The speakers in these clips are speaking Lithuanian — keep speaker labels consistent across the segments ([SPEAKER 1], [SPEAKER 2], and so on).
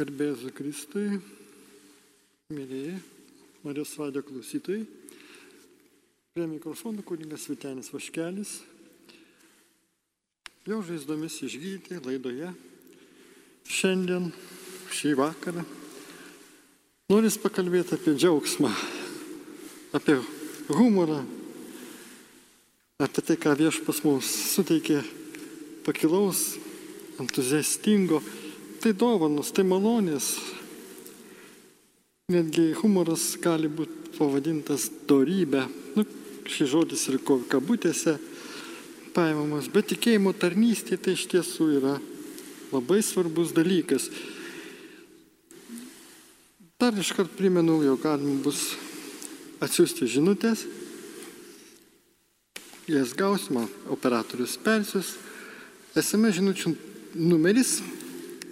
[SPEAKER 1] Garbėzu Kristui, mėlyje Marijos radio klausytojai. Prie mikrofono kuningas Vitenis Vaškelis. Jo žaizdomis išgydyti laidoje šiandien, šį vakarą. Noris pakalbėti apie džiaugsmą, apie humorą, apie tai, ką viešpas mums suteikė pakilaus, entuziastingo tai dovanos, tai malonės. Netgi humoras gali būti pavadintas darybė. Nu, šis žodis ir kabutėse paimamas, bet tikėjimo tarnystė tai iš tiesų yra labai svarbus dalykas. Dar iškart primenu, jog galima bus atsiųsti žinutės, jas gausime, operatorius persius, esame žinučių numeris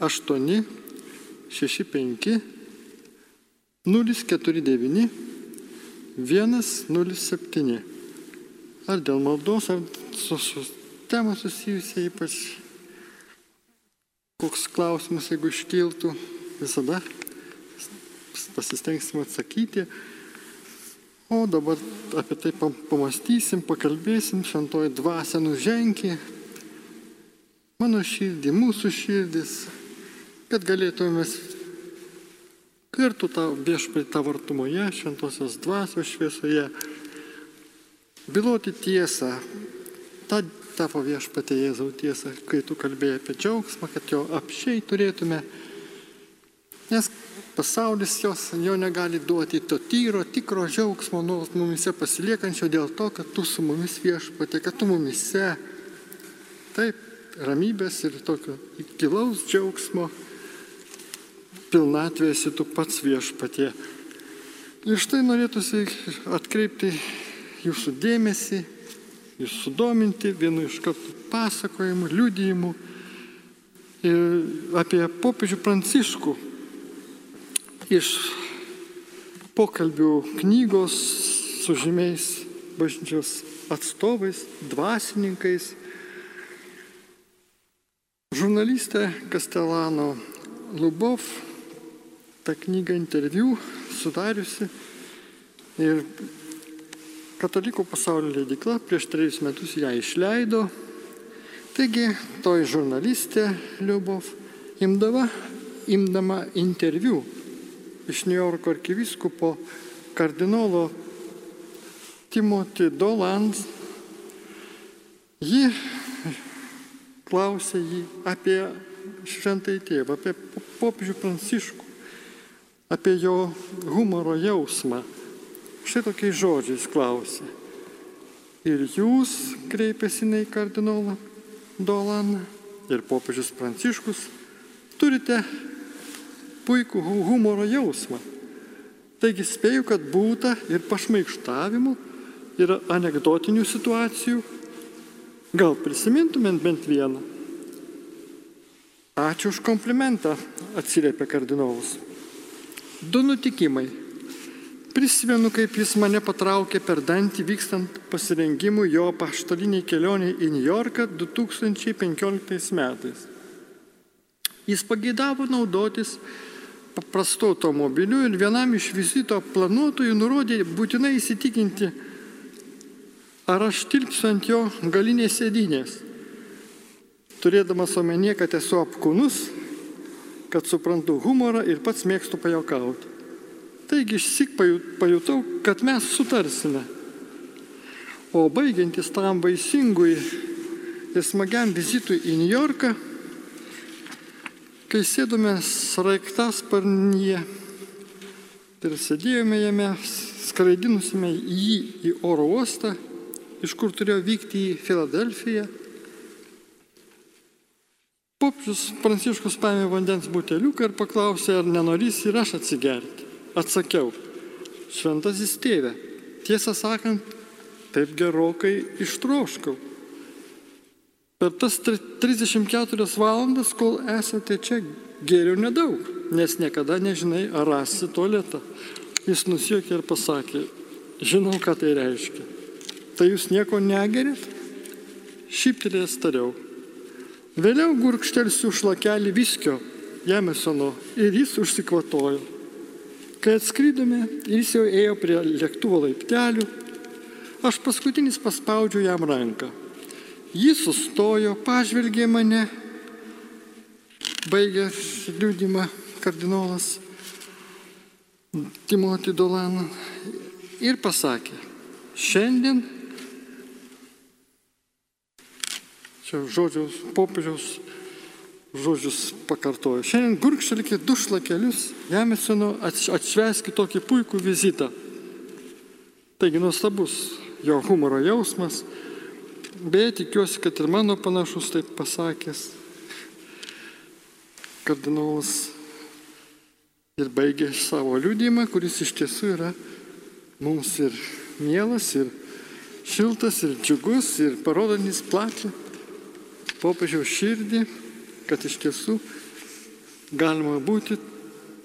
[SPEAKER 1] 8 65 049 107. Ar dėl maldos, ar su, su tema susijusia ypač koks klausimas, jeigu iškiltų, visada pasistengsime atsakyti. O dabar apie tai pamastysim, pakalbėsim, šventoji dvasia nuženkė mano širdį, mūsų širdis, kad galėtume kartu tą viešpai tą vartumoje, šventosios dvasios šviesoje, biloti tiesą, tą tavo viešpatė Jėzau tiesą, kai tu kalbėjai apie džiaugsmą, kad jo apšiai turėtume, nes pasaulis jos jo negali duoti to tyro, tikro džiaugsmo nuolat mumise pasiliekančio dėl to, kad tu su mumis viešpatė, kad tu mumise, taip, ramybės ir tokio gilaus džiaugsmo pilnatvė esi tu pats viešpatie. Ir štai norėtųsi atkreipti jūsų dėmesį, jūs sudominti vienu iš kartų pasakojimų, liudijimų apie popiežių Pranciškų iš pokalbių knygos su žymiais bažnyčios atstovais, dvasininkais. Žurnalistė Kastelano Lubov tą knygą interviu sudariusi. Ir Katalikų pasaulio leidikla prieš trejus metus ją išleido. Taigi, toj žurnalistė Liubov imdava, imdama interviu iš New Yorko arkiviskupo kardinolo Timothy Dolands, ji klausė jį apie šventai tėvą, apie popiežių pranciškų apie jo humoro jausmą. Štai tokiais žodžiais klausė. Ir jūs, kreipėsi į kardinolą Dolaną ir popiežius Pranciškus, turite puikų humoro jausmą. Taigi spėju, kad būta ir pašmaikštavimų, ir anegdotinių situacijų. Gal prisimintumėt bent vieną? Ačiū už komplimentą, atsiliepė kardinolas. Du nutikimai. Prisimenu, kaip jis mane patraukė per dantį vykstant pasirengimui jo paštaliniai kelioniai į New Yorką 2015 metais. Jis pagėdavo naudotis paprastu automobiliu ir vienam iš vizito planuotojų nurodė būtinai įsitikinti, ar aš tilpsiu ant jo galinės sėdynės. Turėdamas omenyje, kad esu apkūnus, kad suprantu humorą ir pats mėgstu pajokauti. Taigi išsik pajutau, kad mes sutarsime. O baigiantis tam vaisingui ir smagiam vizitui į New Yorką, kai sėdome sraigtasparnyje ir sėdėjome jame, skraidinusime jį į oro uostą, iš kur turėjo vykti į Filadelfiją, Popiežius Pranciškus paėmė vandens buteliuką ir paklausė, ar nenorys ir aš atsigerti. Atsakiau, šventasis tėve, tiesą sakant, taip gerokai ištroškau. Per tas 34 valandas, kol esate čia, geriau nedaug, nes niekada nežinai, ar rasi tualetą. Jis nusijuokė ir pasakė, žinau, ką tai reiškia. Tai jūs nieko negerit? Šyptelės tariau. Vėliau gurkštelsiu šlakelį viskio, Jamesono ir jis užsikvatojo. Kai atskridome jis jau ėjo prie lėktuvo laiptelių, aš paskutinis paspaudžiu jam ranką. Jis sustojo, pažvelgė mane, baigė liūdimą kardinolas Timotį Dolaną ir pasakė, šiandien, čia žodžiaus, popiežiaus žodžius pakartoju, šiandien gurkštelkite du šlakelius, Jamesino atšveskite tokį puikų vizitą. Taigi nuostabus jo humoro jausmas, beje tikiuosi, kad ir mano panašus taip pasakęs kardinolas ir baigė savo liūdimą, kuris iš tiesų yra mums ir mielas, ir šiltas, ir džiugus, ir parodantis plačią popiežiaus širdį, kad iš tiesų galima būti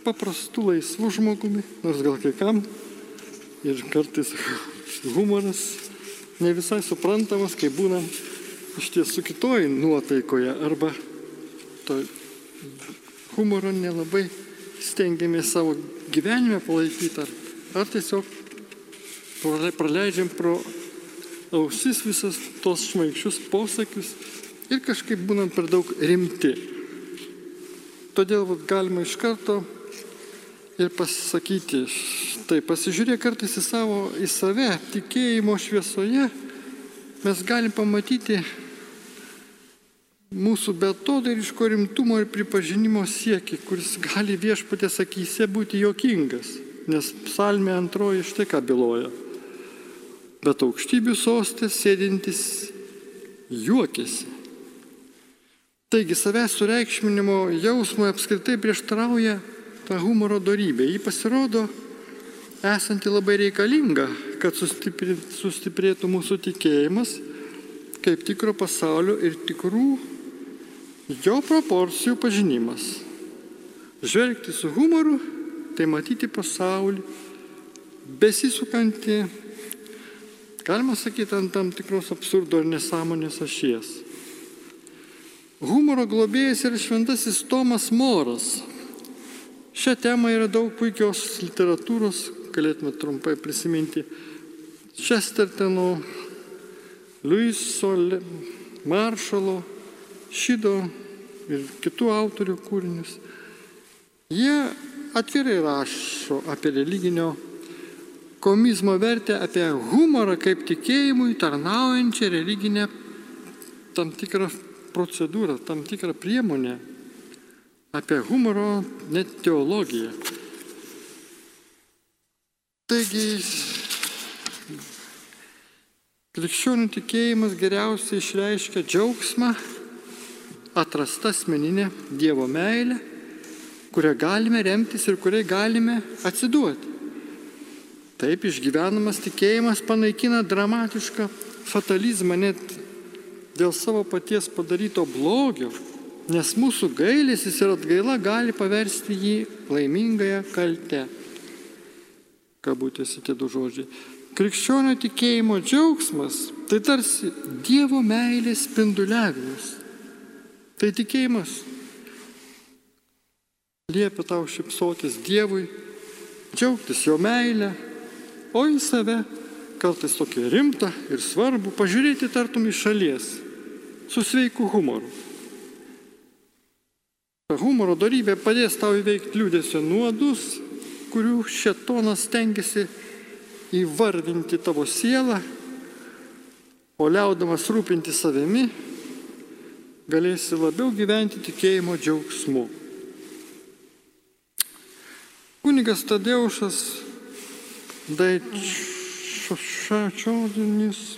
[SPEAKER 1] paprastu laisvu žmogumi, nors gal kai kam ir kartais humoras ne visai suprantamas, kai būnam iš tiesų kitoj nuotaikoje arba to humoro nelabai stengiamės savo gyvenime palaikyti, ar, ar tiesiog praleidžiam pro ausis visas tos šmaikščius posakius ir kažkaip būnam per daug rimti. Todėl vat, galima iš karto ir pasakyti, tai pasižiūrėk kartais į savo, į save, tikėjimo šviesoje, mes galim pamatyti mūsų betodariško rimtumo ir pripažinimo siekį, kuris gali viešpatės akise būti jokingas, nes psalmė antroji štai ką byloja. Bet aukštybių sostės sėdintis juokėsi. Taigi savęs sureikšminimo jausmo apskritai prieštrauja ta humoro darybė. Ji pasirodo esanti labai reikalinga, kad sustiprėtų mūsų tikėjimas kaip tikro pasaulio ir tikrų jo proporcijų pažinimas. Žvelgti su humoru, tai matyti pasaulį, besisukantį, galima sakyti, ant tam tikros absurdo ir nesąmonės ašies. Humoro globėjas yra šventasis Tomas Moras. Šią temą yra daug puikios literatūros, galėtume trumpai prisiminti Chestertono, Luiso Maršalo, Šydo ir kitų autorių kūrinius. Jie atvirai rašo apie religinio komizmo vertę, apie humorą kaip tikėjimui tarnaujančią religinę tam tikrą procedūrą, tam tikrą priemonę, apie humoro net teologiją. Taigi, krikščionių tikėjimas geriausiai išreiškia džiaugsmą atrasta asmeninė Dievo meilė, kurią galime remtis ir kuriai galime atsiduoti. Taip išgyvenamas tikėjimas panaikina dramatišką fatalizmą net dėl savo paties padaryto blogio, nes mūsų gailėsis ir atgaila gali paversti jį laimingąją kaltę. Kabutėsi tie du žodžiai. Krikščionio tikėjimo džiaugsmas tai tarsi Dievo meilės spinduliavimas. Tai tikėjimas liepia tau šipsotis Dievui, džiaugtis jo meilę, o į save kartais tokį rimtą ir svarbų pažiūrėti tartum iš šalies, su sveiku humoru. Ta humoro darybė padės tau įveikti liūdėsio nuodus, kurių šetonas tengiasi įvardinti tavo sielą, o liaudamas rūpinti savimi, galėsi labiau gyventi tikėjimo džiaugsmu. Kunigas Tadeušas Daičiodinis,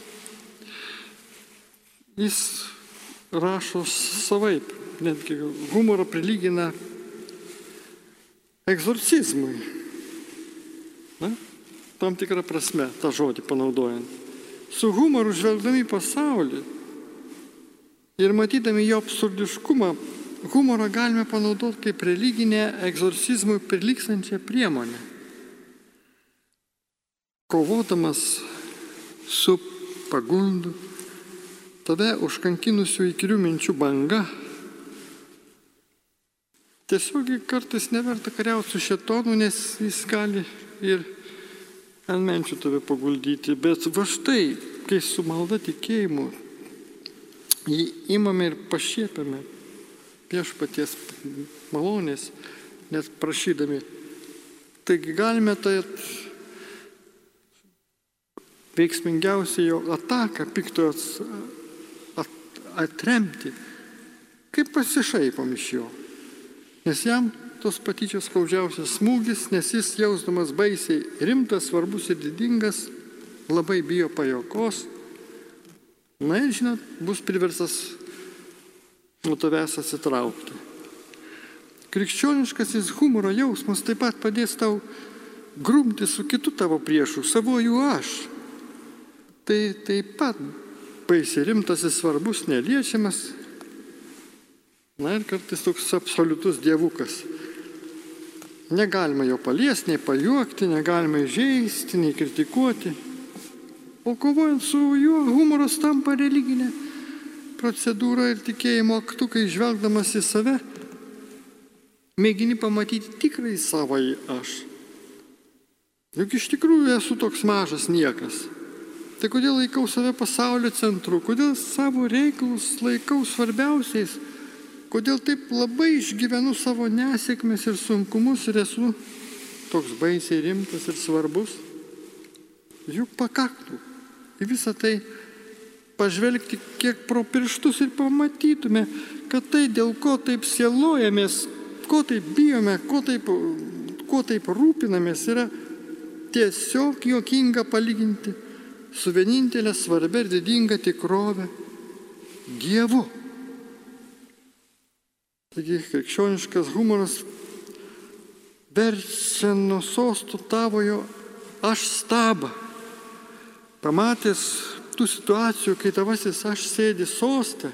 [SPEAKER 1] jis rašo savaip, netgi humorą prilygina egzorcizmui. Na, tam tikrą prasme tą žodį panaudojant. Su humoru žvelgdami pasaulį Ir matydami jo absurdiškumą, humorą galime panaudoti kaip religinę egzorcizmui prilykstančią priemonę. Kovodamas su pagundu, tave užkankinusių įkirių minčių banga, Tiesiog kartais neverta kariauti su šetonu, nes jis gali ir ant menčių tave paguldyti. Bet va štai, kai su malda tikėjimu jį imame ir pašiepiame viešpaties malonės, net prašydami. Taigi galime tai veiksmingiausiai jo ataką piktojo atremti, kaip pasišaipom iš jo. Nes jam tos patyčios skaudžiausias smūgis, nes jis jausdamas baisiai rimtas, svarbus ir didingas, labai bijo pajokos. Na ir žinot, bus priversas nuo tavęs atsitraukti. Krikščioniškasis humoro jausmas taip pat padės tau grumti su kitu tavo priešu, savojų aš. Tai taip pat baisiai rimtas ir svarbus, neliečiamas Na ir kartais toks absoliutus dievukas. Negalima jo paliesti, nei pajuokti, negalima įžeisti, nei kritikuoti. O kovojant su juo, humoras tampa religinė procedūra ir tikėjimo aktu, kai žvelgdamas į save, mėgini pamatyti tikrai savai aš. Juk iš tikrųjų esu toks mažas niekas. Tai kodėl laikau save pasaulio centru, kodėl savo reikalus laikau svarbiausiais? Kodėl taip labai išgyvenu savo nesėkmes ir sunkumus ir esu toks baisiai rimtas ir svarbus? Juk pakaktų į visą tai pažvelgti kiek pro pirštus ir pamatytume, kad tai dėl ko taip sielojamės, ko taip bijome, ko taip, ko taip rūpinamės, yra tiesiog juokinga palyginti su vienintelė svarbia ir didinga tikrove Dievu. Taigi krikščioniškas humoras verčia nuo sostų tavojo aš stabą. Pamatęs tų situacijų, kai tavasis aš sėdi sostę,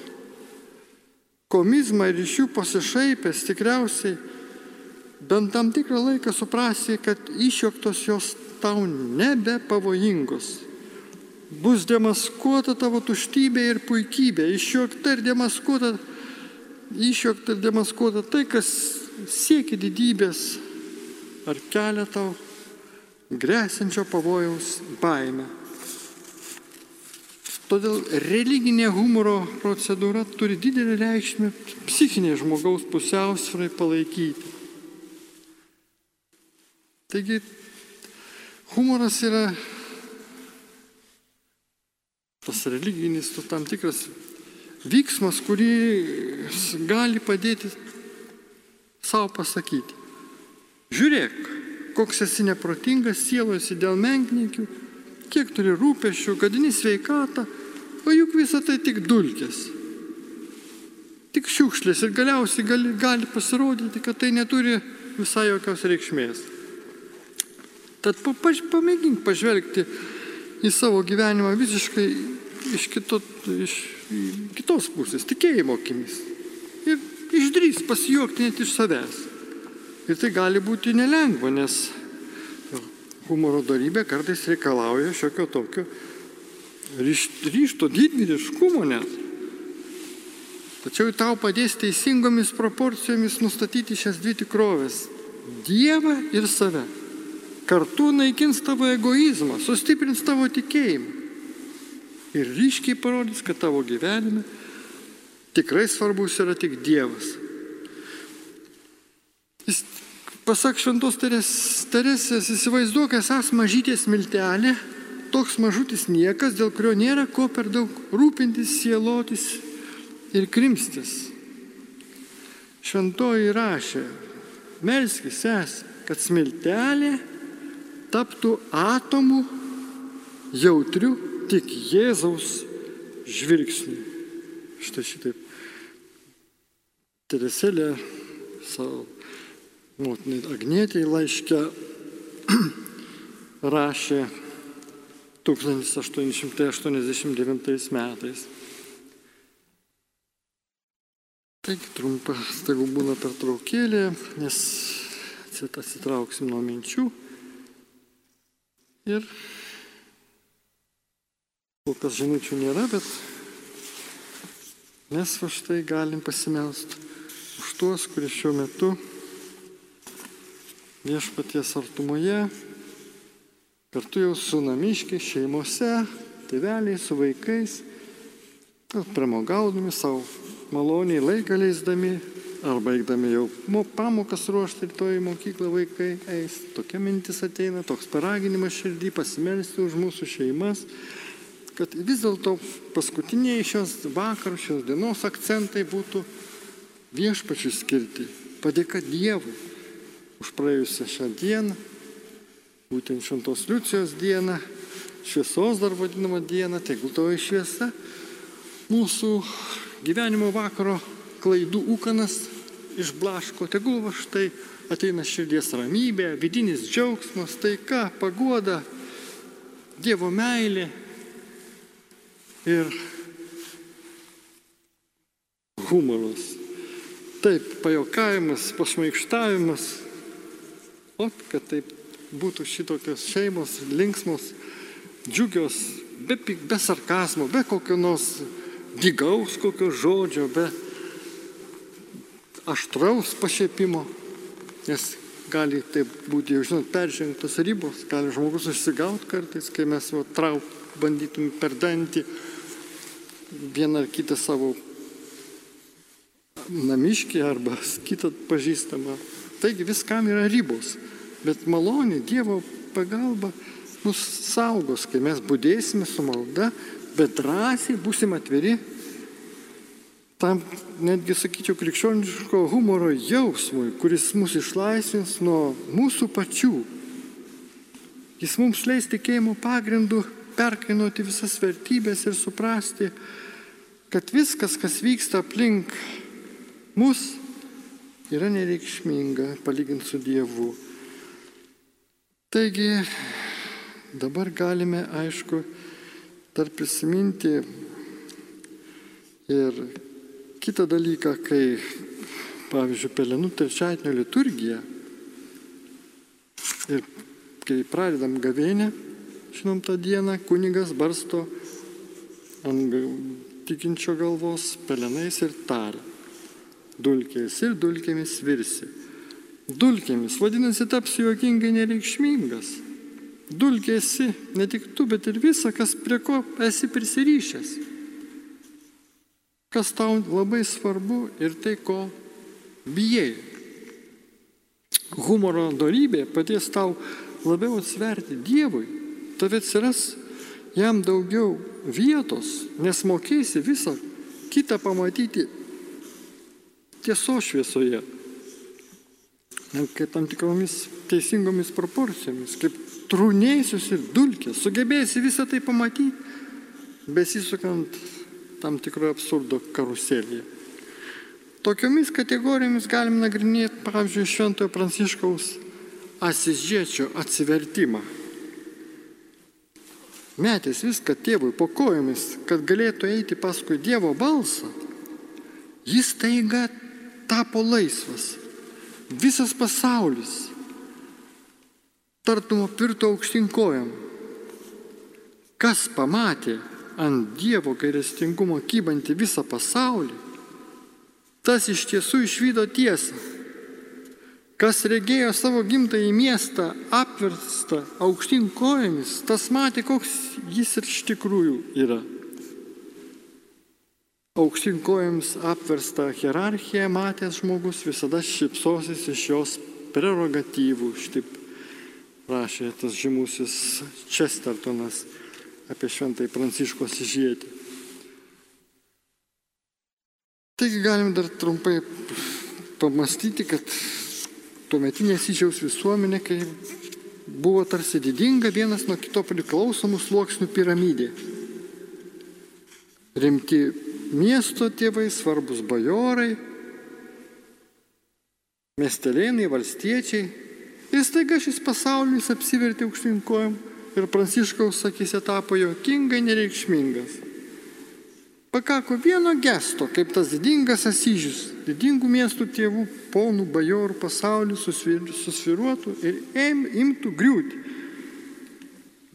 [SPEAKER 1] komizmą ir iš jų pasišaipęs tikriausiai bent tam tikrą laiką suprasi, kad išjoktos jos tau nebe pavojingos. Bus demaskuota tavo tuštybė ir puikybė, išjokta ir demaskuota išjokta ir demaskuota tai, kas siekia didybės ar kelia tau grėsinčio pavojaus baimę. Todėl religinė humoro procedūra turi didelį reikšmę psichinė žmogaus pusiausvrai palaikyti. Taigi humoras yra tas religinis, tam tikras vyksmas, kurį gali padėti savo pasakyti. Žiūrėk, koks esi neprotingas, sielojasi dėl menkniekių, kiek turi rūpešių, gadini sveikatą, o juk visa tai tik dulkės. Tik šiukšlės ir galiausiai gali, gali pasirodyti, kad tai neturi visai jokios reikšmės. Tad pamėgink pažvelgti į savo gyvenimą visiškai iš, kito, iš kitos pusės, tikėjimo akimis. Ir išdrys pasijuokti net iš savęs. Ir tai gali būti nelengva, nes humoro darybė kartais reikalauja šiokio tokio ryšto didvyriškumo net. Tačiau tau padės teisingomis proporcijomis nustatyti šias dvi tikrovės - Dievą ir save. Kartu naikins tavo egoizmą, sustiprins tavo tikėjimą ir ryškiai parodys, kad tavo gyvenime tikrai svarbus yra tik Dievas. Jis, pasak šventos Teresės, įsivaizduok, esas mažytės miltelė, toks mažutis niekas, dėl kurio nėra ko per daug rūpintis, sielotis ir krimstis. Šventoji rašė, melskis es, kad smiltelė taptų atomu jautriu tik Jėzaus žvilgsniu. Štai šitaip. Tereselė savo motinai Agnėtėjai laiškę rašė 1889 metais. Taigi trumpas, tegu būna pertraukėlė, nes atsitrauksim nuo minčių. Ir Kol kas žinučių nėra, bet mes va štai galim pasimelsti už tuos, kurie šiuo metu viešpaties artumoje, kartu jau su namiškiai, šeimose, tėveliai, su vaikais, pramogaudami savo maloniai laiką leisdami, arba eidami jau pamokas ruošti rytoj į mokyklą vaikai eis. Tokia mintis ateina, toks paraginimas širdį pasimelsti už mūsų šeimas, kad vis dėlto paskutiniai šios vakar, šios dienos akcentai būtų viešpačiui skirti. Padėka Dievui už praėjusią šią dieną, būtent Šventos Liucijos dieną, šviesos dar vadinamą dieną, tegul toji šviesa mūsų gyvenimo vakaro klaidų ūkanas išblaško, tegul va štai ateina širdies ramybė, vidinis džiaugsmas, taika, pagoda, Dievo meilė ir humoras. Taip, pajokavimas, pašmaikštavimas, o kad taip būtų šitokios šeimos linksmos, džiugios, be, be sarkazmo, be kokio nors gigaus kokio žodžio, be aštraus pašiepimo, nes gali taip būti, jau žinot, peržengtos ribos, gali žmogus užsigauti kartais, kai mes jau trauk bandytum per dantį vieną ar kitą savo namiškį arba kitą pažįstamą. Taigi viskam yra ribos, bet malonė, Dievo pagalba mus saugos, kai mes būdėsime su malda, bet drąsiai būsim atviri tam netgi, sakyčiau, krikščioniško humoro jausmui, kuris mus išlaisvins nuo mūsų pačių. Jis mums leis tikėjimo pagrindų perkainuoti visas vertybės ir suprasti, kad viskas, kas vyksta aplink mus, yra nereikšminga palyginti su Dievu. Taigi dabar galime, aišku, dar prisiminti ir Kita dalyka, kai, pavyzdžiui, pelenų trečiadienio liturgija ir kai pradedam gavėnę, žinom, tą dieną kunigas barsto ant tikinčio galvos pelenais ir taria. Dulkės ir dulkėmis virsi. Dulkėmis, vadinasi, tapsi juokingai nereikšmingas. Dulkėsi ne tik tu, bet ir visa, kas prie ko esi prisirišęs kas tau labai svarbu ir tai, ko bijai. Humoro darybė padės tau labiau atsverti Dievui, tave atsiras jam daugiau vietos, nes mokėsi visą kitą pamatyti tiesos šviesoje, kaip tam tikromis teisingomis proporcijomis, kaip trūnėsius ir dulkės, sugebėsi visą tai pamatyti, besisukant tam tikroje absurdo karuselėje. Tokiomis kategorijomis galim nagrinėti, pavyzdžiui, Šventojo Pranciškaus asižiečio atsivertimą. Metęs viską tėvui po kojomis, kad galėtų eiti paskui Dievo balsą, jis taiga tapo laisvas. Visas pasaulis tartumo pirto aukštinkojam. Kas pamatė ant Dievo gailestingumo kybantį visą pasaulį, tas iš tiesų išvydo tiesą. Kas regėjo savo gimtąjį miestą apverstą aukštyn kojomis, tas matė, koks jis ir iš tikrųjų yra. Aukštyn kojomis apverstą hierarchiją matęs žmogus visada šipsosis iš jos prerogatyvų, štaip rašė tas žymusis Čestertonas apie šventąjį Pranciškų Asižietį. Taigi galim dar trumpai pamastyti, kad tuometinė Asyžiaus visuomenė, kai buvo tarsi didinga vienas nuo kito priklausomų sluoksnių piramidė. Rimti miesto tėvai, svarbus bajorai, miestelėnai, valstiečiai. Ir staiga šis pasaulis apsivertė aukštinkojom ir Pranciškaus akise tapo jokingai nereikšmingas. Pakako vieno gesto, kaip tas didingas Asyžius, didingų miestų tėvų, ponų, bajorų pasaulį susviruotų ir im, imtų griūti.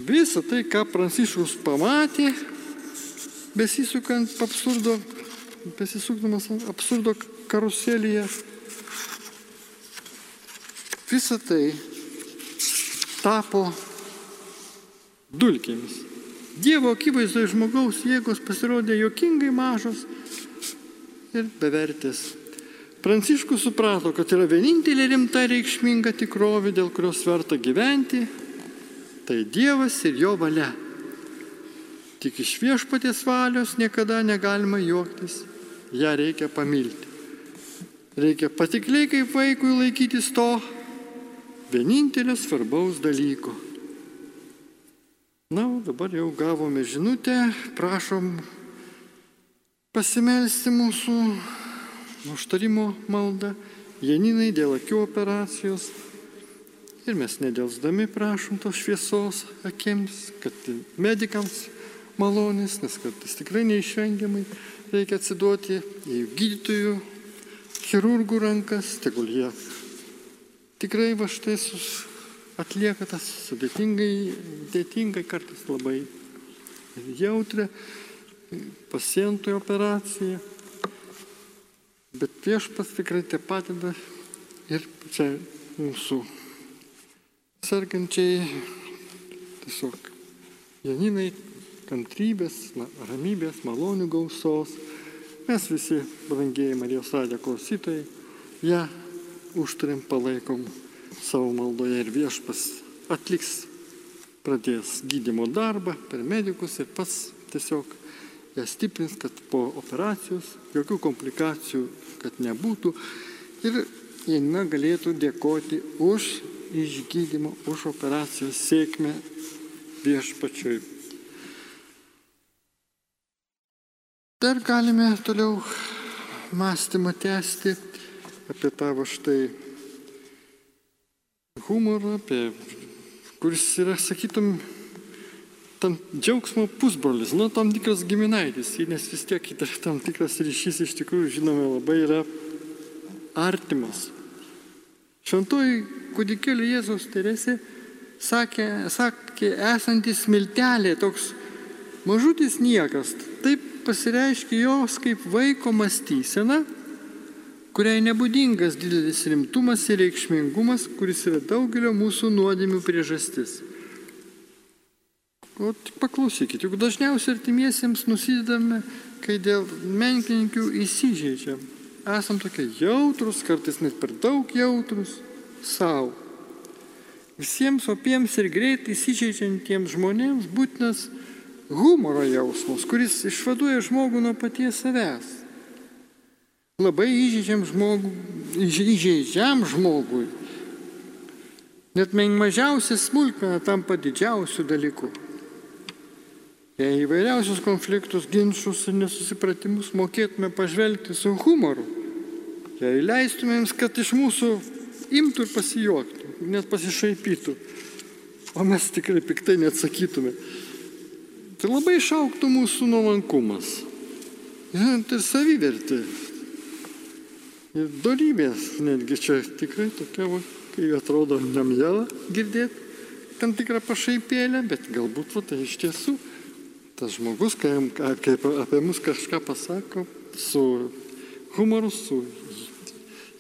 [SPEAKER 1] Visą tai, ką Pranciškus pamatė, besisukant absurdo, besisukdamas absurdo karuselėje, visa tai tapo dulkėmis. Dievo akivaizdoje žmogaus jėgos pasirodė jokingai mažos ir bevertės. Pranciškus suprato, kad yra vienintelė rimta reikšminga tikrovė, dėl kurios verta gyventi, tai Dievas ir jo valia. Tik iš viešpaties valios niekada negalima juoktis, ją reikia pamilti. Reikia patikliai kaip vaikui laikytis to vienintelio svarbaus dalyko. Na, dabar jau gavome žinutę, prašom pasimelsti mūsų užtarimo maldą, Janinai dėl akių operacijos. Ir mes nedėlsdami prašom tos šviesos akims, kad medikams malonės, nes kartais tikrai neišvengiamai reikia atsiduoti į gydytojų, chirurgų rankas, tegul jie tikrai va štai atlieka tas sudėtingai, dėtingai kartais labai jautrę pacientui operaciją. Bet viešpas tikrai te padeda ir čia mūsų sergančiai tiesiog Janinai kantrybės, ramybės, malonių gausos. Mes visi, brangieji Marijos radijo klausytojai, ją užtarim, palaikom savo maldoje ir viešpas atliks, pradės gydimo darbą per medikus ir pats tiesiog ją stiprins, kad po operacijos jokių komplikacijų, kad nebūtų. Ir Janina galėtų dėkoti už išgydymą, už operacijos sėkmę viešpačiui Dar galime toliau mąstymą tęsti apie tavo štai humorą, apie, kuris yra, sakytum, tam džiaugsmo pusbrolis, nu, tam tikras giminaitis, nes vis tiek tam tikras ryšys iš tikrųjų, žinome, labai yra artimas. Šventoji kūdikėlė Jėzaus Teresė sakė, sakė, esantis miltelė, toks mažutis niekas, taip pasireiškia jos kaip vaiko mąstysena, kuriai nebūdingas didelis rimtumas ir reikšmingumas, kuris yra daugelio mūsų nuodėmių priežastis. O tik paklausykit, juk dažniausiai artimiesiems nusidedame, kai dėl menkininkių įsižeidžiam. Esam tokie jautrus, kartais net per daug jautrus savo. Visiems opiems ir greit įsižeidžiantiems žmonėms būtinas humoro jausmas, kuris išvaduoja žmogų nuo paties savęs. Labai įžeidžiam, žmogų, įžeidžiam žmogui. Net mažiausia smulkmena tampa didžiausių dalykų. Jei įvairiausius konfliktus, ginčius ir nesusipratimus mokėtume pažvelgti su humoru, jei leistumėm, kad iš mūsų imtų ir pasijuoktų, net pasišaipytų, o mes tikrai piktai neatsakytume tai labai išauktų mūsų nuolankumas. Ir savivertė. Ir darybės, netgi čia tikrai tokia, va, kai atrodo nemjela girdėti tam tikrą pašaipėlę, bet galbūt va, tai iš tiesų tas žmogus, kai, kai apie mus kažką pasako, su humoru, su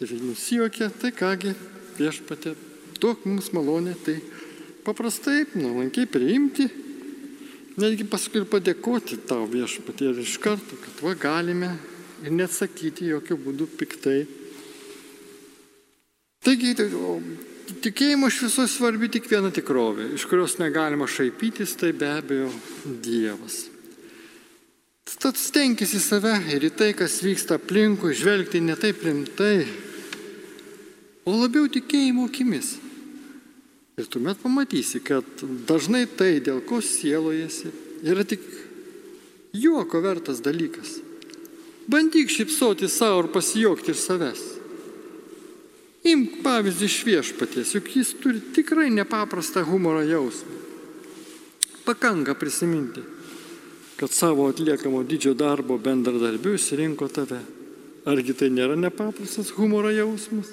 [SPEAKER 1] ir nusijokia, tai kągi viešpatė, duok mums malonę, tai paprastai, nuolankiai priimti netgi paskui ir padėkoti tau viešpatie ir iš karto, kad va galime ir neatsakyti jokių būdų piktai. Taigi, tikėjimo šviesos svarbi tik viena tikrovė, iš kurios negalima šaipytis, tai be abejo Dievas. Tad stenkis į save ir į tai, kas vyksta aplinkui, žvelgti ne taip rimtai, o labiau tikėjimo akimis. Ir tuomet pamatysi, kad dažnai tai, dėl ko sielojasi, yra tik juoko vertas dalykas. Bandyk šipsoti savo ir pasijokti iš savęs. Imk pavyzdį iš viešpaties, juk jis turi tikrai nepaprastą humoro jausmą. Pakanka prisiminti, kad savo atliekamo didžio darbo bendradarbiu išsirinko tave. Argi tai nėra nepaprastas humoro jausmas?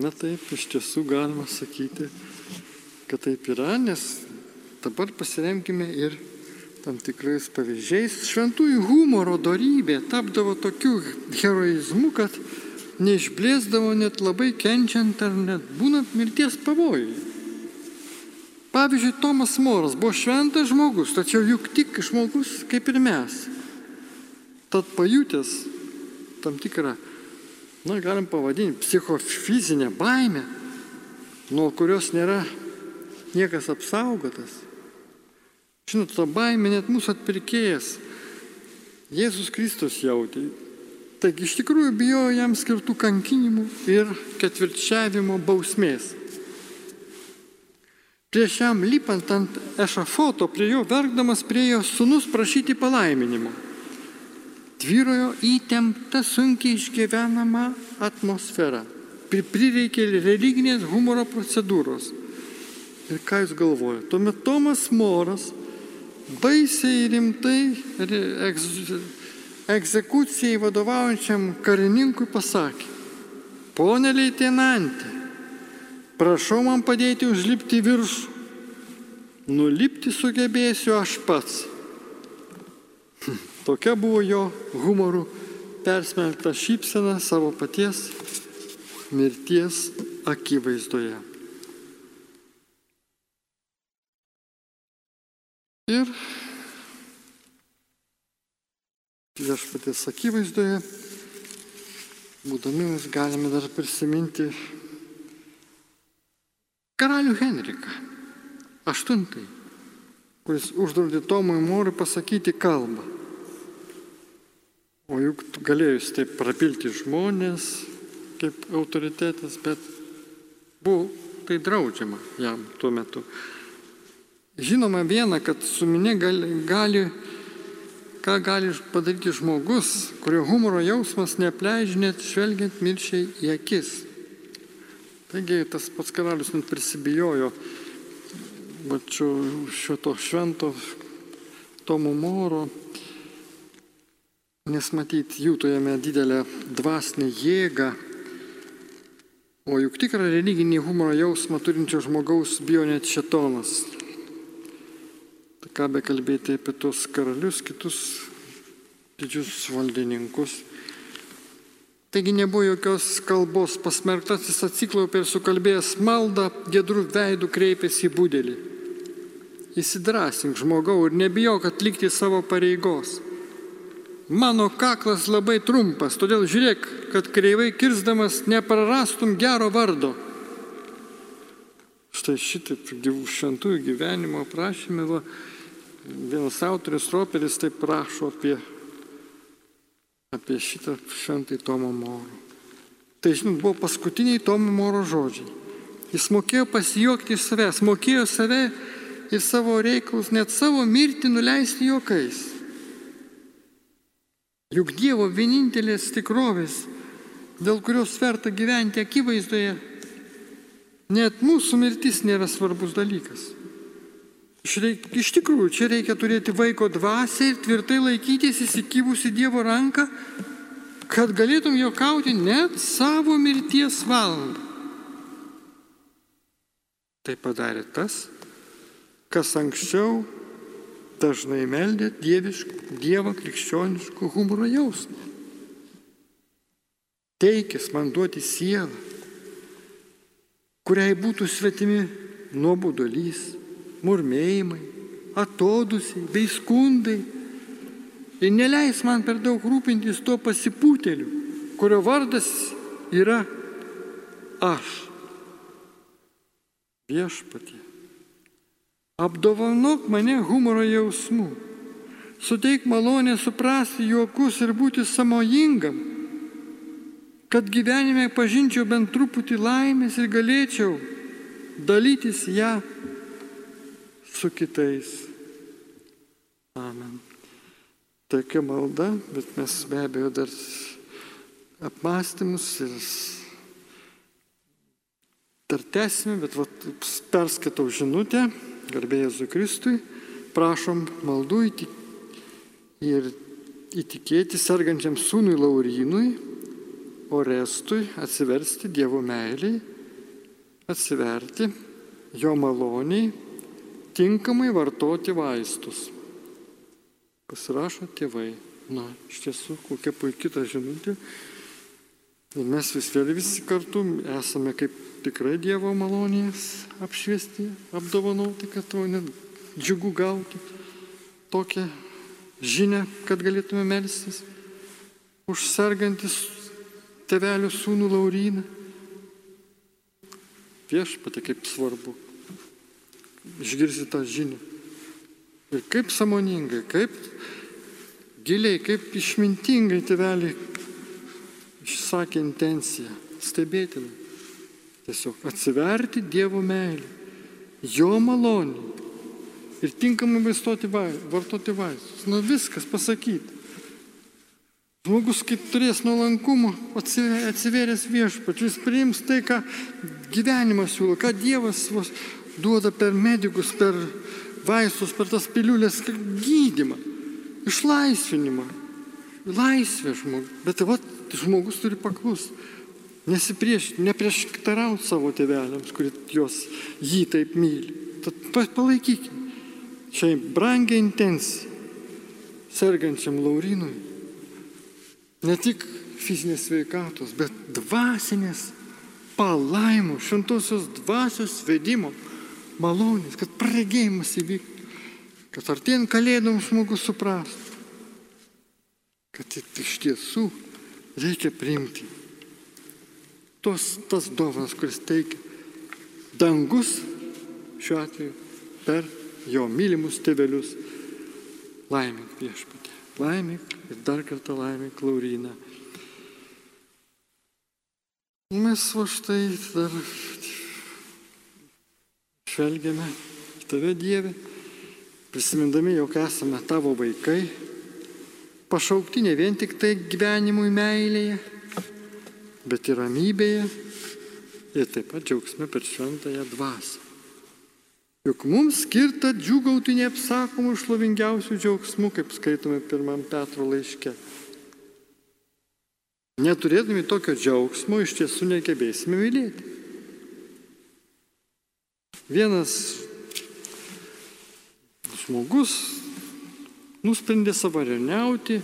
[SPEAKER 1] Na taip, iš tiesų galima sakyti, kad taip yra, nes dabar pasiremkime ir tam tikrais pavyzdžiais. Šventųjų humoro darybė tapdavo tokiu heroizmu, kad neišblėsdavo net labai kenčiant ar net būnant mirties pavojui. Pavyzdžiui, Tomas Moras buvo šventas žmogus, tačiau juk tik žmogus kaip ir mes. Tad pajutęs tam tikrą, na, galim pavadinti, psichofizinę baimę, nuo kurios nėra niekas apsaugotas. Žinot, ta baimė net mūsų atpirkėjas Jėzus Kristus jautė. Taigi iš tikrųjų bijojo jam skirtų kankinimų ir ketvirčiavimo bausmės. Prieš jam lipant ant ešafoto, prie jo verkdamas priejo sunus prašyti palaiminimo. Tvyrojo įtempta sunkiai išgyvenama atmosfera. Prireikė religinės humoro procedūros. Ir ką jūs galvojate? Tuomet Tomas Moras baisiai rimtai egzekucijai vadovaujančiam karininkui pasakė, ponė leitenantė, prašau man padėti užlipti viršų. Nulipti sugebėsiu aš pats. Tokia buvo jo humorų persmelkta šypsena savo paties mirties akivaizdoje. Ir viešpatės akivaizdoje, būdami mes galime dar prisiminti karalių Henriką, aštuntai, kuris uždraudė Tomui Morui pasakyti kalbą. O juk galėjus taip prapilti žmonės kaip autoritetas, bet buvo tai draudžiama jam tuo metu. Žinoma viena, kad su minė gali, gali ką gali padaryti žmogus, kurio humoro jausmas neapleidžia net žvelgiant mirčiai į akis. Taigi tas pats karalius net prisibijojo šito švento Tomo Moro, nes matyti jų tojame didelę dvasinę jėgą, o juk tikrą religinį humoro jausmą turinčio žmogaus bijo net šetonas. Ką be kalbėti apie tos karalius, kitus didžius valdininkus. Taigi nebuvo jokios kalbos, pasmerktasis atsiklaupė ir sukalbėjęs maldą, gedrų veidų kreipėsi į būdelį. Įsidrasink žmogau ir nebijok atlikti savo pareigos. Mano kaklas labai trumpas, todėl žiūrėk, kad kreivai kirsdamas neprarastum gero vardo. Štai šitaip šventųjų gyvenimo aprašymė, vienas autorius Roperis taip prašo apie apie šitą šventai Tomo Moro. Tai, žinot, buvo paskutiniai Tomo Moro žodžiai. Jis mokėjo pasijuokti iš savęs, mokėjo save ir savo reikalus, net savo mirtį nuleisti juokais. Juk Dievo vienintelės tikrovės, dėl kurios verta gyventi akivaizdoje, net mūsų mirtis nėra svarbus dalykas. Iš tikrųjų, čia reikia turėti vaiko dvasę ir tvirtai laikytis įsikibusi Dievo ranką, kad galėtum juokauti net savo mirties valandą. Tai padarė tas, kas anksčiau dažnai meldė dieviškų, Dievo krikščioniškų humoro jausmą. Teikis man duoti sielą, kuriai būtų svetimi nuobodulys murmėjimai, atodusiai bei skundai. Ir neleis man per daug rūpintis tuo pasipūteliu, kurio vardas yra aš. Viešpatie. Apdovanok mane humoro jausmu. Suteik malonę suprasti juokus ir būti samojingam, kad gyvenime pažinčiau bent truputį laimės ir galėčiau dalytis ją su kitais. Amen. Tokia malda, bet mes be abejo dar apmąstymus ir dar tęsime, bet vat, perskaitau žinutę, garbė Jėzui Kristui, prašom maldų ir įtikėti sergančiam sūnui Laurinui, Orestui atsiversti Dievo meiliai, atsiverti jo maloniai tinkamai vartoti vaistus. Pasirašo tėvai. Na, iš tiesų, kokia puikia ta žinutė. Ir mes vis vėl visi kartu esame kaip tikrai Dievo malonės apšviesti, apdovanoti, kad to net džiugu gauti tokią žinę, kad galėtume melstis už sergantis tevelio sūnų Lauryną. Viešpatė kaip svarbu išgirsti tą žinią. Ir kaip samoningai, kaip giliai, kaip išmintingai tėveliai išsakė intenciją. Stebėtina. Tiesiog atsiverti Dievo meilį, Jo malonį ir tinkamai vaistoti, vartoti vaistus. Nu viskas pasakyti. Žmogus, kaip turės nuolankumo, atsiveręs viešpačiu, jis priims tai, ką gyvenimas siūlo, ką Dievas duoda per medikus, per vaistus, per tas piliulės gydimą, išlaisvinimą, laisvę žmogus. Bet va, žmogus turi paklus, nesipriešinti, neprieštarauti savo tėveliams, kurie jos jį taip myli. Tad palaikykime šiai brangiai intencijai sergančiam Laurinui ne tik fizinės sveikatos, bet dvasinės palaimų, šventosios dvasios vedimo malonės, kad praregėjimas įvyktų, kad artėjant kalėdom žmogus suprastų, kad iš tiesų reikia priimti tos, tas dovanas, kuris teikia dangus šiuo atveju per jo mylimus tėvelius. Laimink viešpatė, laimink ir dar kartą laimink Lauriną. Mes va štai dar žvelgiame į tave Dievę, prisimindami, jog esame tavo vaikai, pašaukti ne vien tik tai gyvenimui meilėje, bet ir ramybėje ir taip pat džiaugsme per šventąją dvasę. Juk mums skirta džiugauti neapsakomų šlovingiausių džiaugsmų, kaip skaitome pirmam Petro laiške. Neturėdami tokio džiaugsmo iš tiesų negebėsime mylėti. Vienas žmogus nusprendė savarieniauti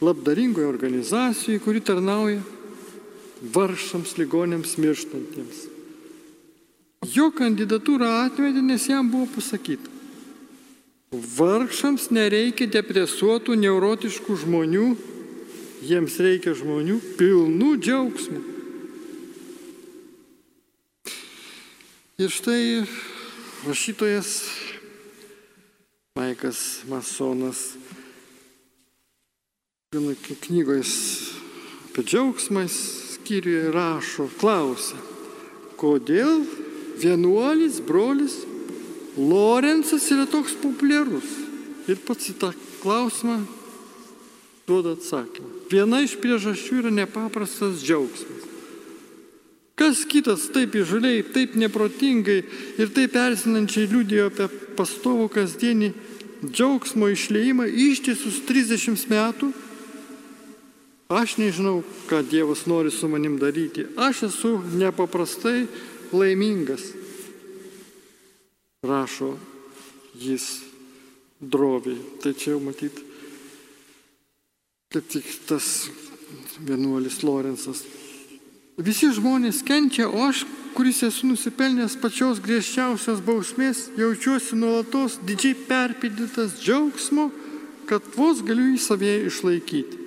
[SPEAKER 1] labdaringoje organizacijoje, kuri tarnauja varšams, ligonėms, mirštantiems. Jo kandidatūrą atmetė, nes jam buvo pasakyta. Vargšams nereikia depresuotų, neurotiškų žmonių, jiems reikia žmonių pilnų džiaugsmų. Ir štai rašytojas Maikas Masonas knygoje apie džiaugsmą skyriuje rašo, klausia, kodėl vienuolis, brolis Lorenzas yra toks populiarus. Ir pats į tą klausimą duoda atsakymą. Viena iš priežasčių yra nepaprastas džiaugsmas. Kas kitas taip įžuliai, taip neprotingai ir taip erzinančiai liūdėjo apie pastovų kasdienį džiaugsmo išleimą ištisus 30 metų? Aš nežinau, ką Dievas nori su manim daryti. Aš esu nepaprastai laimingas, rašo jis droviai. Tai čia jau matyt, kaip tik tas vienuolis Lorenzas. Visi žmonės kenčia, o aš, kuris esu nusipelnęs pačios griežčiausios bausmės, jaučiuosi nuolatos didžiai perpildytas džiaugsmo, kad vos galiu į savėje išlaikyti.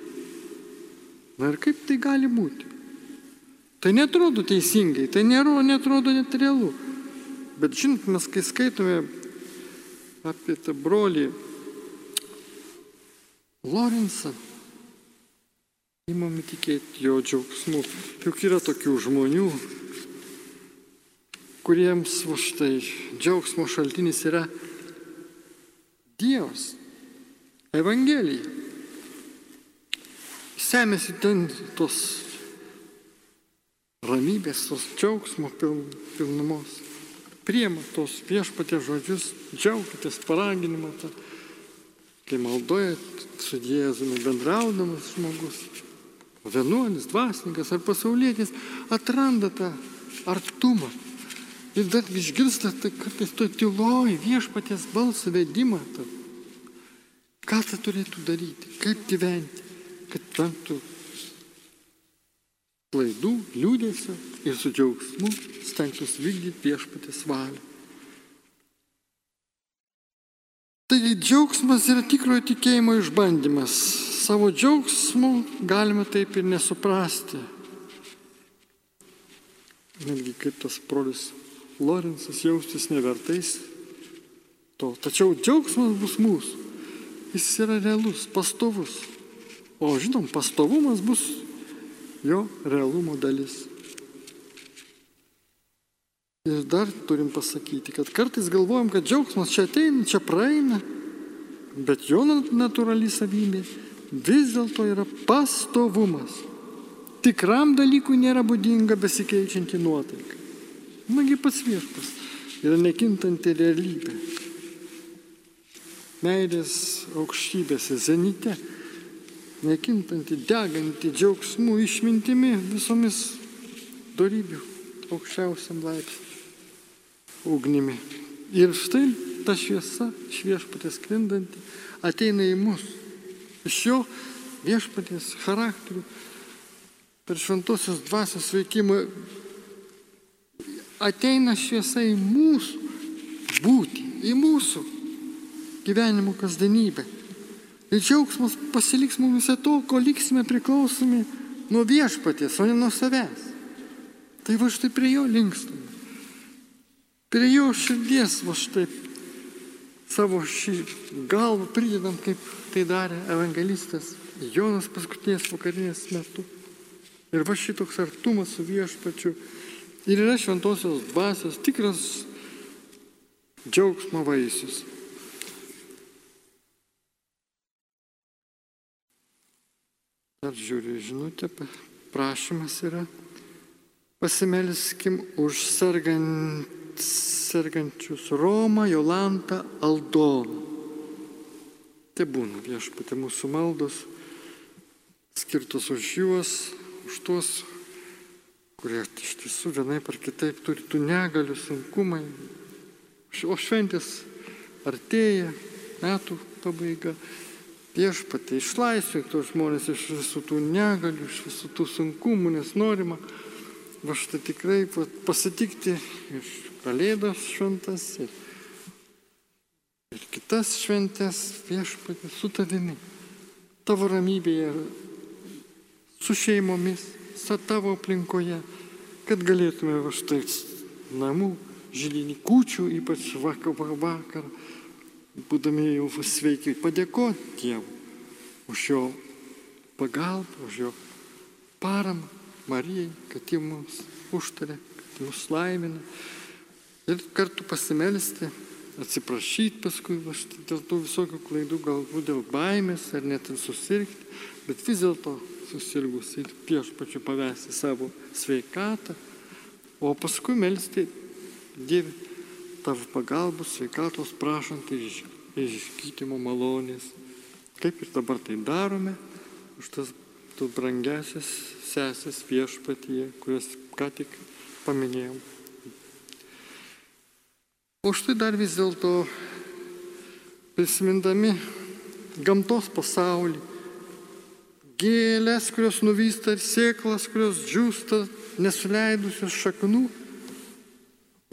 [SPEAKER 1] Na ir kaip tai gali būti? Tai netrodo teisingai, tai nėra, netrodo net realu. Bet žinot, mes kai skaitome apie tą brolį Lorenzą, įmame tikėti jo džiaugsmu. Juk yra tokių žmonių, kuriems va štai džiaugsmo šaltinis yra Dievas, Evangelija. Semėsi ten tos ramybės, tos džiaugsmo pilnumos. Priema tos viešpatė žodžius, džiaukitės paraginimą, kai maldojat su Jėzumi bendraudamas žmogus, vienuolis, dvasininkas ar pasaulietis, atranda tą artumą. Ir dar išgirsta tai kartais to tyloj viešpatės balsą vedimą. Ta. Ką tai turėtų daryti, kaip gyventi, kad vengtų klaidų, liūdėsio ir su džiaugsmu stengtųsi vykdyti viešpatės valią. Taigi džiaugsmas yra tikrojo tikėjimo išbandymas. Savo džiaugsmu galime taip ir nesuprasti. Netgi kaip tas brolis Lorenzas jaustis nevertais to. Tačiau džiaugsmas bus mūsų. Jis yra realus, pastovus. O žinom, pastovumas bus jo realumo dalis. Ir dar turim pasakyti, kad kartais galvojam, kad džiaugsmas čia ateina, čia praeina, bet jo natūrali savybė vis dėlto yra pastovumas. Tikram dalykui nėra būdinga besikeičianti nuotaika. Nagi pats viešpas yra nekintanti realybė. Meilės aukštybėse, zenite nekintanti, deganti džiaugsmų, išmintimi visomis darybių aukščiausiam laipsniui, ugnimi. Ir štai ta šviesa, šviešpatės sklindanti, ateina į mus. Iš jo viešpatės charakterių per šventosios dvasios veikimą ateina šviesa į mūsų būtį, į mūsų gyvenimo kasdienybę. Ir džiaugsmas pasiliks mumise to, ko liksime priklausomi nuo viešpaties, o ne nuo savęs. Tai va štai prie jo linkstam. Prie jo širdies va štai savo šį galvą pridedam, kaip tai darė evangelistas Jonas paskutinės vakarinės metu. Ir va šitoks artumas su viešpačiu. Ir yra šventosios dvasios tikras džiaugsmo vaisius. Dar žiūriu žinutę, prašymas yra. Pasimelskim už sergant, sergančius Romą, Jolantą, Aldoną. Tai būna viešpatė mūsų maldos, skirtos už juos, už tuos, kurie iš tiesų vienai par kitaip turi tų negalių, sunkumai. O šventės artėja, metų pabaiga viešpatė išlaisvink tos žmonės iš visų tų negalių, iš visų tų sunkumų, nes norima va štai tikrai pasitikti iš Kalėdos šventas ir, ir kitas šventės viešpatė su tavimi, tavo ramybėje, su šeimomis, su tavo aplinkoje, kad galėtume va štai namų žydinį kūčių, ypač vakar, vakar būdami jau sveiki, padėkoti Dievui už jo pagalbą, už jo paramą Marijai, kad ji mums užtarė, kad mus laimina. Ir kartu pasimelsti, atsiprašyti paskui aš, dėl tų visokių klaidų, galbūt dėl baimės ar net ir susirgti, bet vis dėlto susirgus ir prieš pačiu pavesti savo sveikatą, o paskui melsti Dievui tavo pagalbos, sveikatos prašant iš, iš gydymo malonės. Kaip ir dabar tai darome, už tas tų brangiasias sesės viešpatyje, kurias ką tik paminėjom. O štai dar vis dėlto prisimindami gamtos pasaulį, gėlės, kurios nuvysta ir sėklas, kurios džiūsta, nesuleidusios šaknų,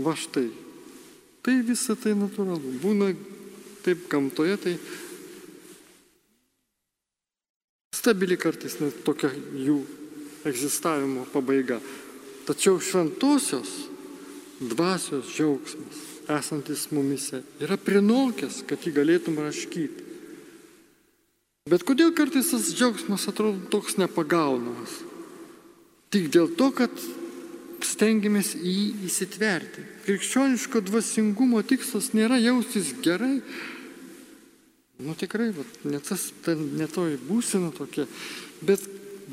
[SPEAKER 1] va štai Tai visa tai natūralu. Būna taip gamtoje, tai stabili kartais net tokia jų egzistavimo pabaiga. Tačiau šventosios dvasios džiaugsmas, esantis mumise, yra prinokęs, kad jį galėtum raškyti. Bet kodėl kartais tas džiaugsmas atrodo toks nepagaunamas? Tik dėl to, kad stengiamės į jį įsitverti. Krikščioniško dvasingumo tikslas nėra jaustis gerai. Nu tikrai, va, ne, tas, ne toji būsena tokia, bet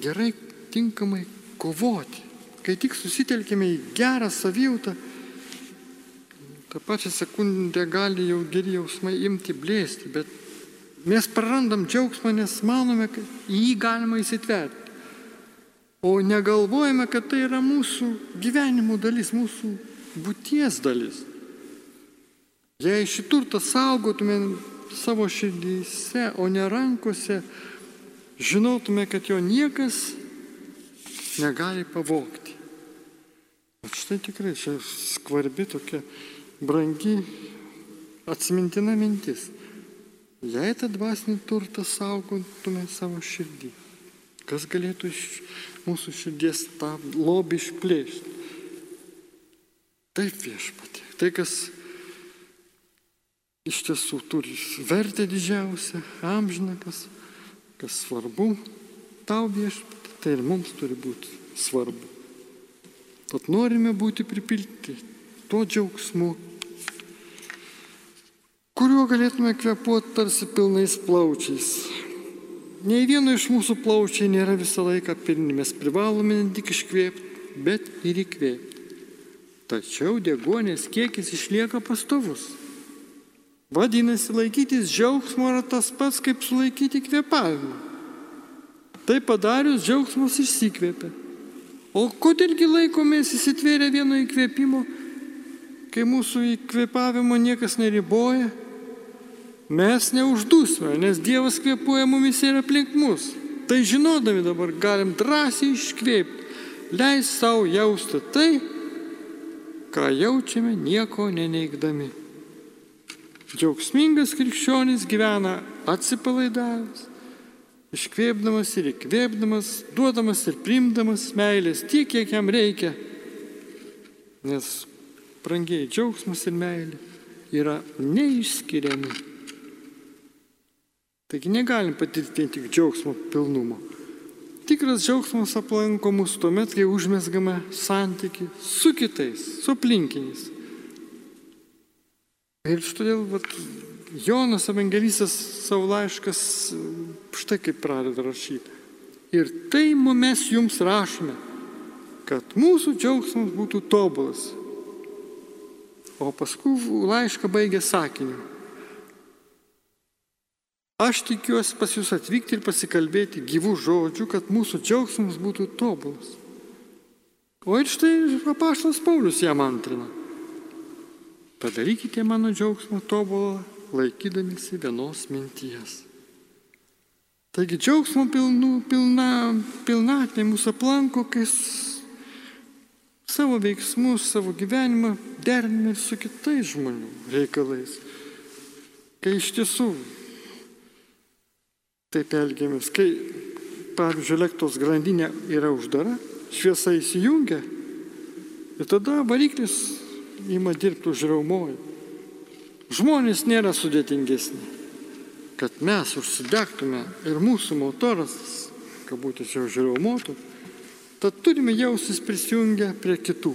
[SPEAKER 1] gerai tinkamai kovoti. Kai tik susitelkime į gerą savijautą, tą pačią sekundę gali jau geri jausmai imti blėsti, bet mes prarandam džiaugsmą, nes manome, kad jį galima įsitverti. O negalvojame, kad tai yra mūsų gyvenimo dalis, mūsų būties dalis. Jei šį turtą saugotume savo širdyse, o ne rankose, žinotume, kad jo niekas negali pavokti. Bet štai tikrai čia skvarbi tokia brangi atsimintina mintis. Jei tą dvasinį turtą saugotume savo širdį, kas galėtų iš mūsų širdies tą lobį išplėšti? Taip viešpatė. Tai, kas iš tiesų turi vertę didžiausią, amžiną, kas, kas svarbu tau viešpatė, tai ir mums turi būti svarbu. Tad norime būti pripilti tuo džiaugsmu, kuriuo galėtume kvepuoti tarsi pilnais plaučiais. Nei vieno iš mūsų plaučiai nėra visą laiką pilni, mes privalome ne tik iškvėpti, bet ir įkvėpti. Tačiau degonės kiekis išlieka pastovus. Vadinasi, laikytis džiaugsmo yra tas pats, kaip sulaikyti kvėpavimą. Tai padarius džiaugsmas išsikvėpia. O kodėlgi laikomės įsitvėrę vieno įkvėpimo, kai mūsų įkvėpavimo niekas neriboja? Mes neuždusime, nes Dievas kvėpuoja mumis ir aplink mus. Tai žinodami dabar galim drąsiai iškvėpti, leis savo jausti tai, ką jaučiame nieko neneigdami. Džiaugsmingas krikščionis gyvena atsipalaidavęs, iškvėpdamas ir įkvėpdamas, duodamas ir primdamas meilės tiek, kiek jam reikia. Nes brangiai džiaugsmas ir meilė yra neišskiriami. Taigi negalim patirti vien tik džiaugsmo pilnumo. Tikras džiaugsmas aplanko mus tuomet, kai užmesgame santyki su kitais, su aplinkiniais. Ir štai vat, Jonas evangelistas savo laiškas štai kaip pradeda rašyti. Ir tai mes jums rašome, kad mūsų džiaugsmas būtų tobulas. O paskui laišką baigė sakiniu. Aš tikiuosi pas jūs atvykti ir pasikalbėti gyvų žodžių, kad mūsų džiaugsmas būtų tobulas. O ir štai apaštas Paulius jam antrina. Padarykite mano džiaugsmą tobulą, laikydamėsi vienos minties. Taigi džiaugsmo pilnu, pilna, pilnatvė mūsų aplanko, kai savo veiksmus, savo gyvenimą deriname su kitais žmonių reikalais. Kai iš tiesų taip elgiamės. Kai, pavyzdžiui, elektros grandinė yra uždara, šviesa įsijungia ir tada variklis ima dirbti užraumoju. Žmonės nėra sudėtingesni. Kad mes užsidegtume ir mūsų motoras, kabutė čia užraumotų, tad turime jausis prisijungę prie kitų.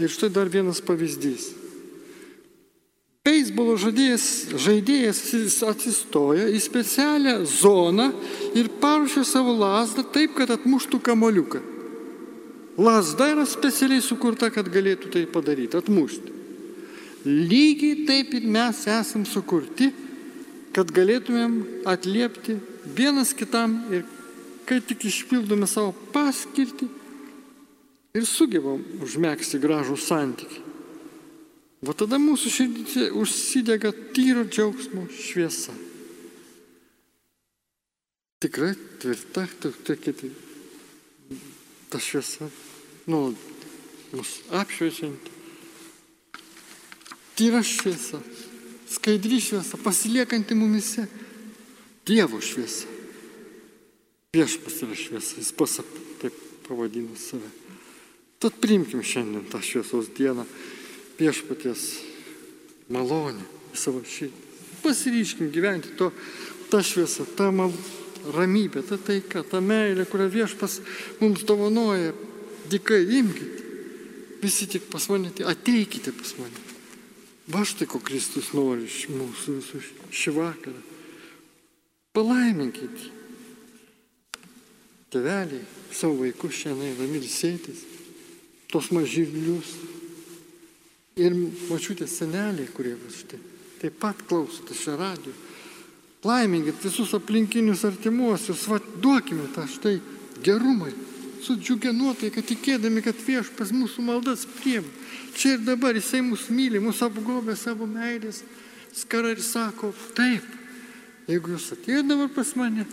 [SPEAKER 1] Ir štai dar vienas pavyzdys. Beisbolo žaidėjas, žaidėjas atsistoja į specialią zoną ir paruošia savo lasdą taip, kad atmuštų kamoliuką. Lasda yra specialiai sukurta, kad galėtų tai padaryti, atmušti. Lygiai taip ir mes esam sukurti, kad galėtumėm atliepti vienas kitam ir kai tik išpildome savo paskirtį ir sugebam užmėgsti gražų santykį. Va tada mūsų širdį užsidega tyro džiaugsmo šviesa. Tikrai tvirta, tokia tai, ta šviesa, nu, mus apšviečianti. Tyra šviesa, skaidri šviesa, pasiliekanti mumise. Dievo šviesa. Viešpas yra šviesa, jis pas taip pavadino save. Tad priimkim šiandien tą šviesos dieną viešpaties malonę į savo širdį. Pasiryškim gyventi to, tą šviesą, tą mal, ramybę, tą taiką, tą meilę, kurią viešpas mums dovanoja. Dikai imkite. Visi tik pas mane, ateikite pas mane. Va štai ko Kristus nori iš mūsų visų šį vakarą. Palaiminkite. Teveliai savo vaikus šiandien eina milsėtis, tos mažylius, ir mačiutės seneliai, kurie štai taip pat klausote šią radiją. Laiminkit visus aplinkinius artimuosius, va, duokime tą štai gerumai, su džiugia nuotaika, tikėdami, kad viešpas mūsų maldas priema. Čia ir dabar jisai mus myli, mus apgobė savo meilės skarą ir sako, taip, jeigu jūs atėjote dabar pas mane,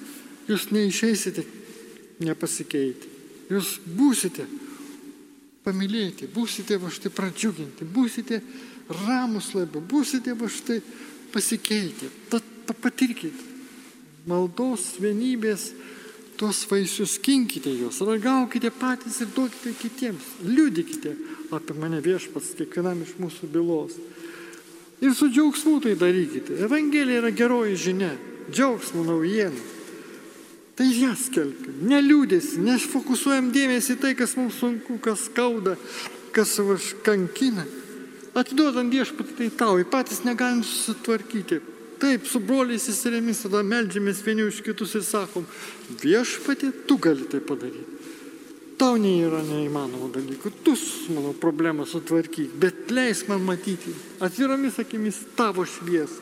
[SPEAKER 1] jūs neišeisite nepasikeitę. Jūs būsite pamilėti, būsite va štai pradžiuginti, būsite ramus labiau, būsite va štai pasikeitę. Tad patirkite maldos, vienybės, tuos vaisius kinkite juos, ragaukite patys ir duokite kitiems, liudykite apie mane viešpats kiekvienam iš mūsų bylos. Ir su džiaugsmu tai darykite. Evangelija yra geroji žinia, džiaugsmo naujiena. Tai ją skelbkim, neliūdės, nešfokusuojam dėmesį į tai, kas mums sunku, kas skauda, kas kankina. Atiduodam viešpatį tai tau, patys negalim susitvarkyti. Taip, su broliais įsirėmis tada melžiamės vieni už kitus ir sakom, viešpatė, tu gali tai padaryti. Tau nėra neįmanomų dalykų, tu mano problemą sutvarkyk, bet leisk man matyti. Atviromis akimis tavo šviesą,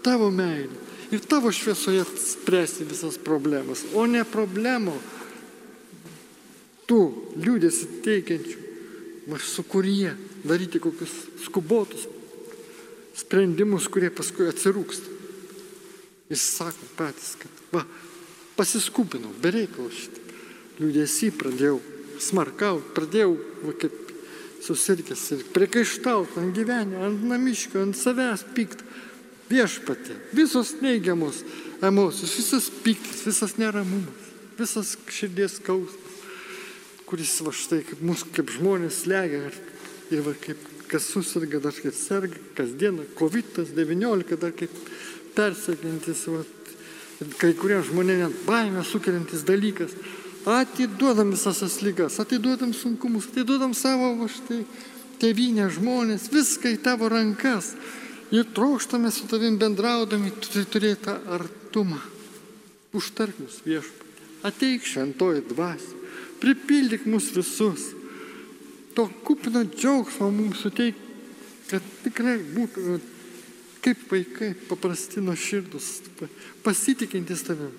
[SPEAKER 1] tavo meilę ir tavo šviesoje spręsti visas problemas, o ne problemų tų liūdėsi teikiančių, sukurie daryti kokius skubotus sprendimus, kurie paskui atsirūksta. Jis sako patys, kad va, pasiskupinau, bereikalo šitą. Liūdėsi pradėjau smarkauti, pradėjau va, kaip susirkęs ir priekaištauti ant gyvenimo, ant namiškio, ant savęs pykt viešpatė, visos neigiamos emocijos, visas piktis, visas neramumas, visas širdies skausmas, kuris va štai kaip mūsų, kaip žmonės legia ir va kaip kas susirga, dar kaip serga, kasdieną COVID-19, dar kaip persekintis, va, kai kuriems žmonėms net baimę sukeliantis dalykas. Atiduodam visas tas lygas, atiduodam sunkumus, atiduodam savo va štai tėvynę žmonės, viską į tavo rankas ir trokštame su tavim bendraudami, turėti tą artumą. Užtark mus viešpatį, ateik šventoji dvasia, pripildyk mus visus. To kupino džiaugsmo mums suteik, kad tikrai būtų kaip vaikai, paprasti nuoširdus, pasitikintis tavim,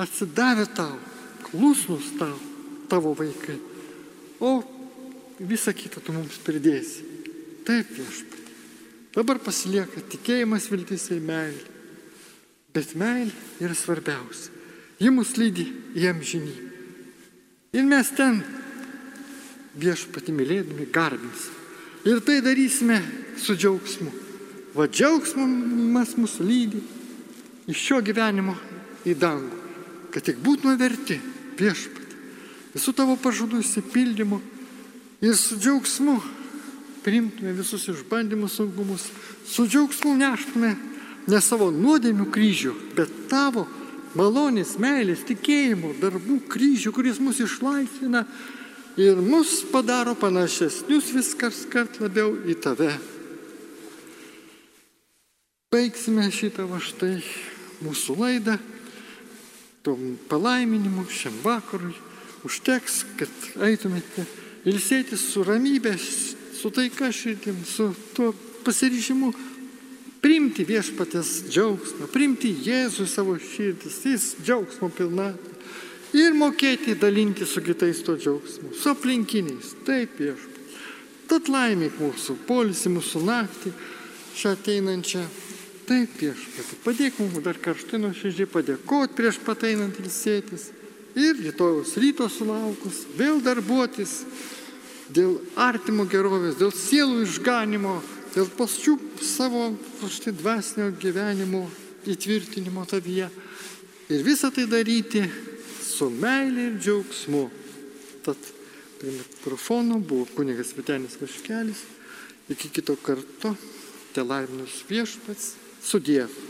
[SPEAKER 1] atsidavę tau, klusnus tau, tavo vaikai. O visą kitą tu mums pridėsi. Taip viešpatį. Dabar pasilieka tikėjimas, viltis ir meilė. Bet meilė yra svarbiausia. Ji mus lydi į amžinį. Ir mes ten viešpatį mylėdami garbins. Ir tai darysime su džiaugsmu. Va džiaugsmas mus lydi iš šio gyvenimo į dangų. Kad tik būtume verti viešpatį. Visų tavo pažadų įsipildymu ir su džiaugsmu priimtume visus išbandymus, sunkumus, su džiaugsmu neštume ne savo nuodėmių kryžių, bet tavo malonės, meilės, tikėjimo, darbų kryžių, kuris mus išlaisvina ir mus padaro panašesnius viskas kart labiau į tave. Baigsime šitą va štai mūsų laidą, tom palaiminimu šiam vakarui. Užteks, kad eitumėte ilsėtis su ramybės su taika širdim, su tuo pasiryžimu priimti viešpatės džiaugsmą, priimti Jėzų savo širdis, jis džiaugsmo pilnatvė. Ir mokėti dalinti su kitais to džiaugsmu, su aplinkiniais. Taip viešpatė. Tad laimėk mūsų polisį, mūsų naktį, šią ateinančią. Taip viešpatė. Padėk mums dar karštai nuoširdžiai padėkoti prieš pateinant ilsėtis. Ir rytojus ryto sulaukus vėl darbuotis dėl artimo gerovės, dėl sielų išganimo, dėl pačių savo štai dvasinio gyvenimo įtvirtinimo tavyje. Ir visą tai daryti su meilė ir džiaugsmu. Tad prie mikrofono buvo kunigas Vitenis Vaškelis. Iki kito karto, te laiminus viešpats, su Dievu.